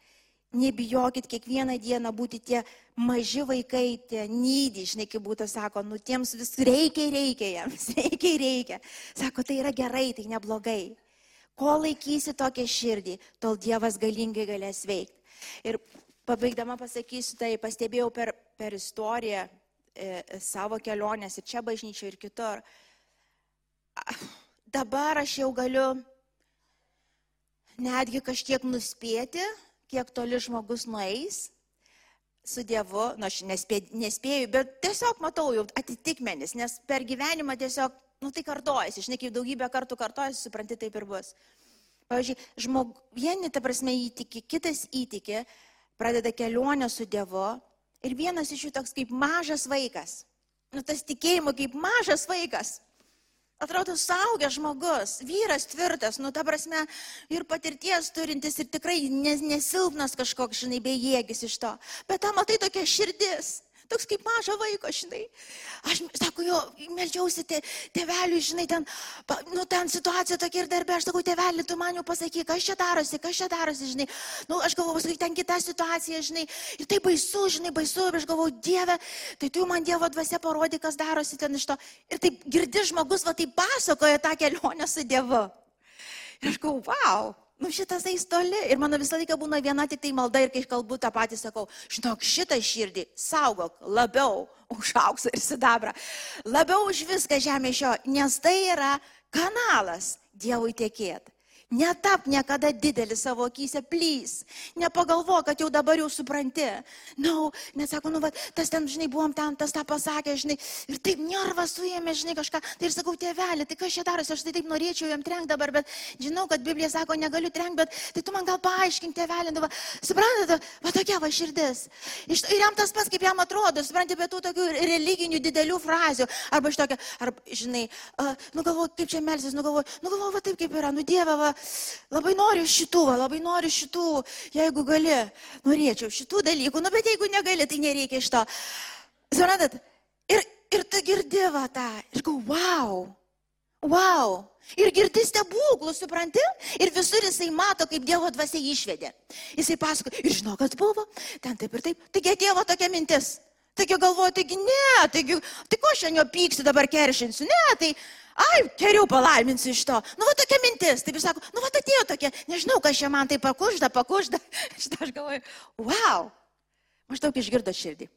Nebijokit kiekvieną dieną būti tie maži vaikai, tie nydį, žinai, kaip būtų sako, nu tiems vis reikia, reikia jiems, reikia, reikia. Sako, tai yra gerai, tai neblogai. Ko laikysi tokią širdį, tol Dievas galingai galės veikti. Ir pabaigdama pasakysiu, tai pastebėjau per, per istoriją e, savo kelionės ir čia bažnyčio ir kitur. Dabar aš jau galiu netgi kažkiek nuspėti, kiek toli žmogus nueis su Dievu, nu, aš nespė, nespėju, bet tiesiog matau jau atitikmenis, nes per gyvenimą tiesiog nu tai kartojasi, žinai, kaip daugybę kartų kartojasi, supranti, taip ir bus. Pavyzdžiui, žmog, vieni, ta prasme, įtiki, kitas įtiki, pradeda kelionę su Dievu ir vienas iš jų toks kaip mažas vaikas. Nu, tas tikėjimo kaip mažas vaikas. Atrodo, saugęs žmogus, vyras tvirtas, nu, ta prasme, ir patirties turintis, ir tikrai nesilpnas kažkoks, žinai, bejėgis iš to. Bet tam matai tokia širdis toks kaip mažo vaiko, žinai. Aš, sako, jo, melžiausi tė, tėveliui, žinai, ten, nu, ten situacija tokia ir darbė, aš sakau, tėveli, tu man jau pasakyk, kas čia darosi, kas čia darosi, žinai. Nu, aš galvoju, pasakyk, ten kita situacija, žinai. Ir tai baisu, žinai, baisu, ir aš galvoju, Dieve, tai tu man Dievo dvasia parodė, kas darosi ten iš to. Ir taip girdi žmogus, va, tai pasakoja tą kelionę su Dievu. Ir aš galvoju, wow nu šitas eis toli. Ir mano visą laiką būna viena tik tai malda ir kai kalbu tą patį sakau, žinok, šitą širdį saugok labiau už auksą ir sidabrą, labiau už viską žemė šio, nes tai yra kanalas Dievui tiekėti. Netap niekada didelis savo akise, plys. Nepagalvo, kad jau dabar jau supranti. Na, no, nesako, nu, va, tas ten, žinai, buvom ten, tas tą pasakė, žinai, ir taip nervas suėmė, žinai, kažką. Tai ir sakau, tėvelį, tai kas čia darosi, aš tai taip norėčiau jam trenkti dabar, bet žinau, kad Biblija sako, negaliu trenkti, bet tai tu man gal paaiškink, tėvelį, nu, va, suprantate, va tokia va širdis. Ir jam tas pats, kaip jam atrodo, suprantate, be tų tokių religinių didelių frazių. Arba iš tokio, arba, žinai, uh, nu galvoju, kaip čia melsis, nu galvoju, nu galvoju, va taip kaip yra, nu Dieve, va, labai noriu šitų, labai noriu šitų, jeigu gali, norėčiau šitų dalykų, nu bet jeigu negali, tai nereikia iš to. Suprantat? Ir, ir tu girdi va tą, ir gau, wow, wow. Ir girdi stebuklų, supranti? Ir visur jisai mato, kaip Dievo dvasia išvedė. Jisai pasako, ir žino, kas buvo, ten taip ir taip. Taigi atėjo tokia mintis. Taigi galvoju, taigi ne, taigi, tai ko šiandien pyksiu, dabar keršinsiu, ne, tai ai, geriau palaiminsiu iš to. Nu, va tokia mintis. Taip jis sako, nu, va atėjo tokia, nežinau, kas čia man tai pakužda, pakužda. [LAUGHS] Šitą aš galvoju, wow, maždaug išgirdo širdį.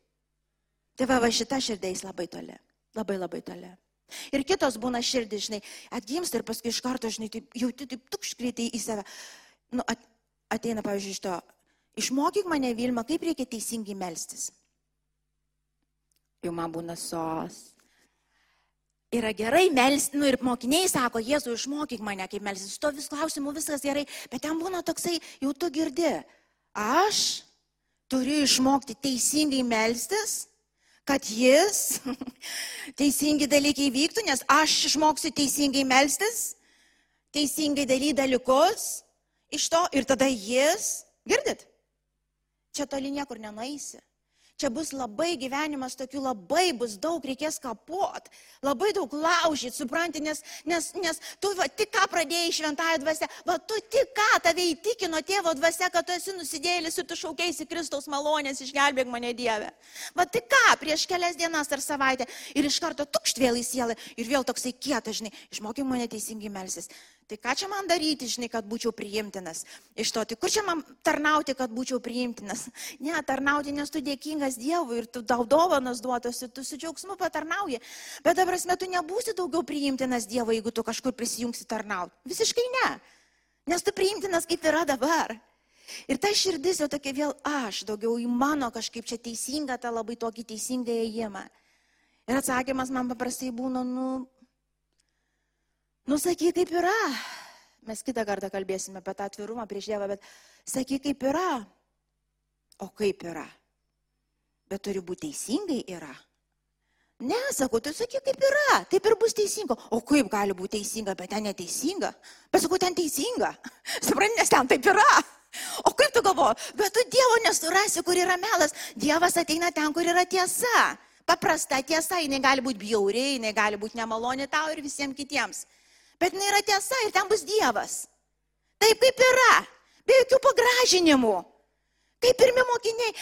Tai va, va šita širdėjais labai toli, labai labai toli. Ir kitos būna širdis, žinai, atgimsta ir paskui iš karto, žinai, taip, jauti taip tukškritai į save. Nu, at, ateina, pavyzdžiui, iš to, išmokyk mane Vilma, kaip reikia teisingai melstis. Jau man būna sos, yra gerai melsti, nu ir mokiniai sako, Jėzu, išmokyk mane, kaip melsti, su to vis klausimu viskas gerai, bet ten būna toksai, jau tu girdi, aš turiu išmokti teisingai melstis, kad jis [LAUGHS] teisingi dalykai vyktų, nes aš išmoksiu teisingai melstis, teisingai daryti dalykus iš to ir tada jis, girdit, čia toli niekur nenueisi. Čia bus labai gyvenimas tokių, labai bus daug, reikės kapot, labai daug laužyti, supranti, nes, nes, nes tu va, tik ką pradėjai šventąją dvasę, va tu tik ką tave įtikino tėvo dvasę, kad tu esi nusidėlis ir tu šaukėsi Kristaus malonės, išgelbėk mane Dieve. Va tik ką, prieš kelias dienas ar savaitę ir iš karto tukšt vėl į sielą ir vėl toksai kietas, žinai, išmokyk mane teisingai melsis. Tai ką čia man daryti, žinai, kad būčiau priimtinas? Iš to, tai kur čia man tarnauti, kad būčiau priimtinas? [LAUGHS] Ne, tarnauti, nes tu dėkingas Dievui ir tu tau dovanas duotas ir tu su džiaugsmu patarnauji. Bet dabar metu nebūsi daugiau priimtinas Dievui, jeigu tu kažkur prisijungsi tarnauti. Visiškai ne. Nes tu priimtinas kaip yra dabar. Ir ta širdis jau tokia vėl aš, daugiau į mano kažkaip čia teisingą, tą labai tokį teisingą įėjimą. Ir atsakymas man paprastai būna, nu, nu sakyk kaip yra. Mes kitą kartą kalbėsime apie tą atvirumą prieš Dievą, bet sakyk kaip yra. O kaip yra? Bet turi būti teisingai yra. Ne, sakau, tu sakyk kaip yra, taip ir bus teisinga. O kaip gali būti teisinga, bet ten neteisinga? Bet sakau, ten teisinga. [LAUGHS] Supranti, nes ten taip yra. O kaip tu galvoji, bet tu Dievo nesurasi, kur yra melas. Dievas ateina ten, kur yra tiesa. Paprasta tiesa, jinai gali būti bjauriai, jinai gali būti nemaloni tau ir visiems kitiems. Bet jinai yra tiesa ir ten bus Dievas. Taip kaip yra, be jokių pagražinimų. Kaip pirmi mokiniai,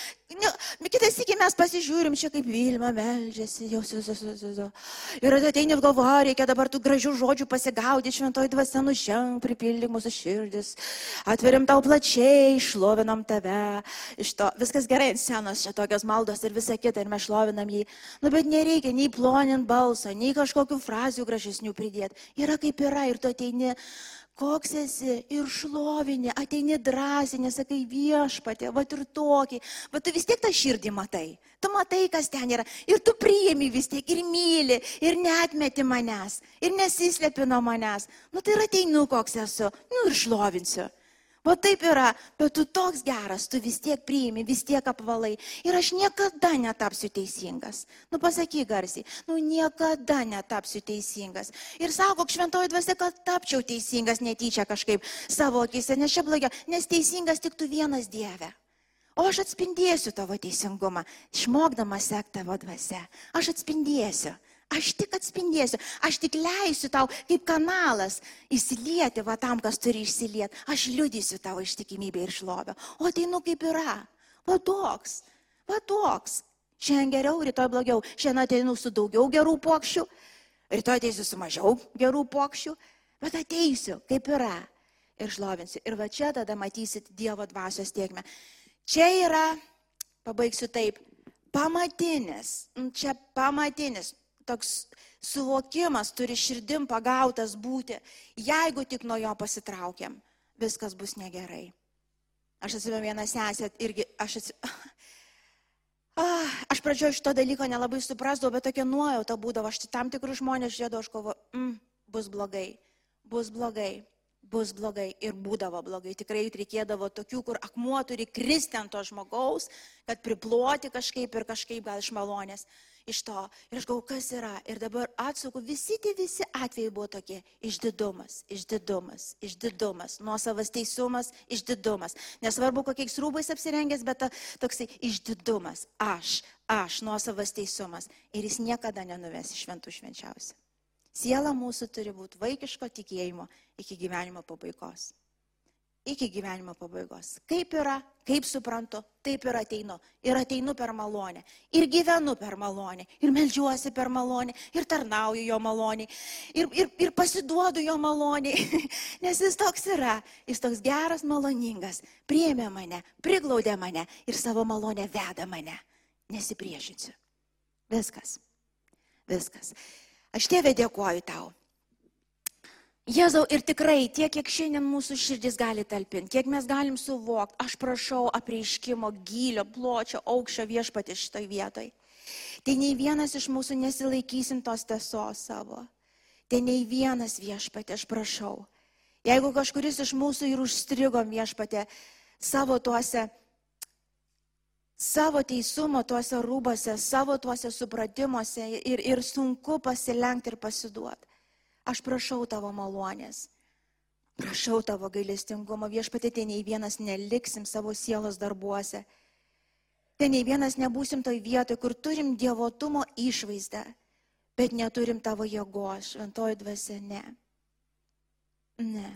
kitas iki mes pasižiūrim čia kaip Vilma melžiasi, jos, jos, jos, jos, jos. Ir ateini galvo, reikia dabar tų gražių žodžių pasigaudyti, šventoji dvasia nuženg, pripildyk mūsų širdis, atveriam tau plačiai, šlovinam tave. Iš to viskas gerai, senos čia tokios maldos ir visa kita, ir mes šlovinam jį. Nu, bet nereikia nei plonint balsą, nei kažkokių frazių gražesnių pridėti. Yra kaip yra ir tu ateini koks esi ir šlovinė, ateini drąsiai, nesakai viešpatė, va ir tokį, va tu vis tiek tą širdį matai, tu matai, kas ten yra. Ir tu priimi vis tiek ir myli ir netmeti manęs ir nesislepi nuo manęs, nu tai ir ateinu, koks esu, nu ir šlovinsiu. O taip yra, bet tu toks geras, tu vis tiek priimi, vis tiek apvalai. Ir aš niekada netapsiu teisingas. Nu pasakyk garsiai, nu niekada netapsiu teisingas. Ir sako, šventoji dvasia, kad tapčiau teisingas netyčia kažkaip savo akise, nes čia blogia, nes teisingas tik tu vienas Dieve. O aš atspindėsiu tavo teisingumą, išmokdama sekti tavo dvasia. Aš atspindėsiu. Aš tik atspindėsiu, aš tik leisiu tau kaip kanalas įsilieti va tam, kas turi išsilieti. Aš liudysiu tavo ištikimybę ir šlovę. O tai nu kaip yra. Va toks, va toks. Šiandien geriau, rytoj blogiau. Šiandien ateinu su daugiau gerų pokščių, rytoj ateisiu su mažiau gerų pokščių, bet ateisiu kaip yra ir šlovinsiu. Ir va čia tada matysit Dievo dvasios tiekmę. Čia yra, pabaigsiu taip, pamatinis, čia pamatinis, toks suvokimas turi širdim pagautas būti, jeigu tik nuo jo pasitraukiam, viskas bus negerai. Aš esu viena sesė irgi, aš esu... [SIGHS] Ah, aš pradžioje šito dalyko nelabai suprasdavau, bet tokia nuojauta būdavo, aš tam tikrus žmonės žiūrėdavau, aš galvoju, mm, bus blogai, bus blogai, bus blogai ir būdavo blogai. Tikrai reikėdavo tokių, kur akmuo turi kristi ant to žmogaus, kad priploti kažkaip ir kažkaip gal iš malonės iš to. Ir aš galvoju, kas yra. Ir dabar atsuku, visi tie visi atvejai buvo tokie. Išdidumas, išdidumas, išdidumas, nuosavas teisumas, išdidumas. Nesvarbu, kokiais rūbais apsirengęs, bet ta, toksai išdidumas. Aš, aš, nuosavas teisumas. Ir jis niekada nenuves į šventų švenčiausią. Siela mūsų turi būti vaikiško tikėjimo iki gyvenimo pabaigos iki gyvenimo pabaigos. Kaip yra, kaip suprantu, taip ir ateinu. Ir ateinu per malonę. Ir gyvenu per malonę. Ir melžiuosi per malonę. Ir tarnauju jo malonį. Ir, ir, ir pasiduodu jo malonį. [LAUGHS] Nes jis toks yra. Jis toks geras, maloningas. Priemė mane, priglaudė mane ir savo malonę veda mane. Nesipriešinsiu. Viskas. Viskas. Aš tėvė dėkoju tau Jėzau, ir tikrai tiek, kiek šiandien mūsų širdis gali talpinti, kiek mes galim suvokti, aš prašau apreiškimo gylio, pločio, aukščio viešpatį šitoj vietoj. Tai nei vienas iš mūsų nesilaikysim tos tiesos savo. Tai nei vienas viešpatė, aš prašau. Jeigu kažkuris iš mūsų ir užstrigo viešpatė savo tuose, savo teisumo tuose rūbose, savo tuose supratimuose ir, ir sunku pasilenkti ir pasiduoti. Aš prašau tavo malonės. Prašau tavo gailestingumo viešpatė, ten nei vienas neliksim savo sielos darbuose. Ten nei vienas nebūsim toj vietoje, kur turim dievotumo išvaizdą, bet neturim tavo jėgos, šventoji dvasia, ne. Ne.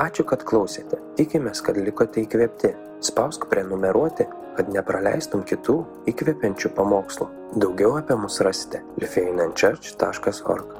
Ačiū, kad klausėte. Tikimės, kad likote įkvėpti. Spausk prenumeruoti, kad nepraleistum kitų įkvepiančių pamokslų. Daugiau apie mus rasite lifeinanchurch.org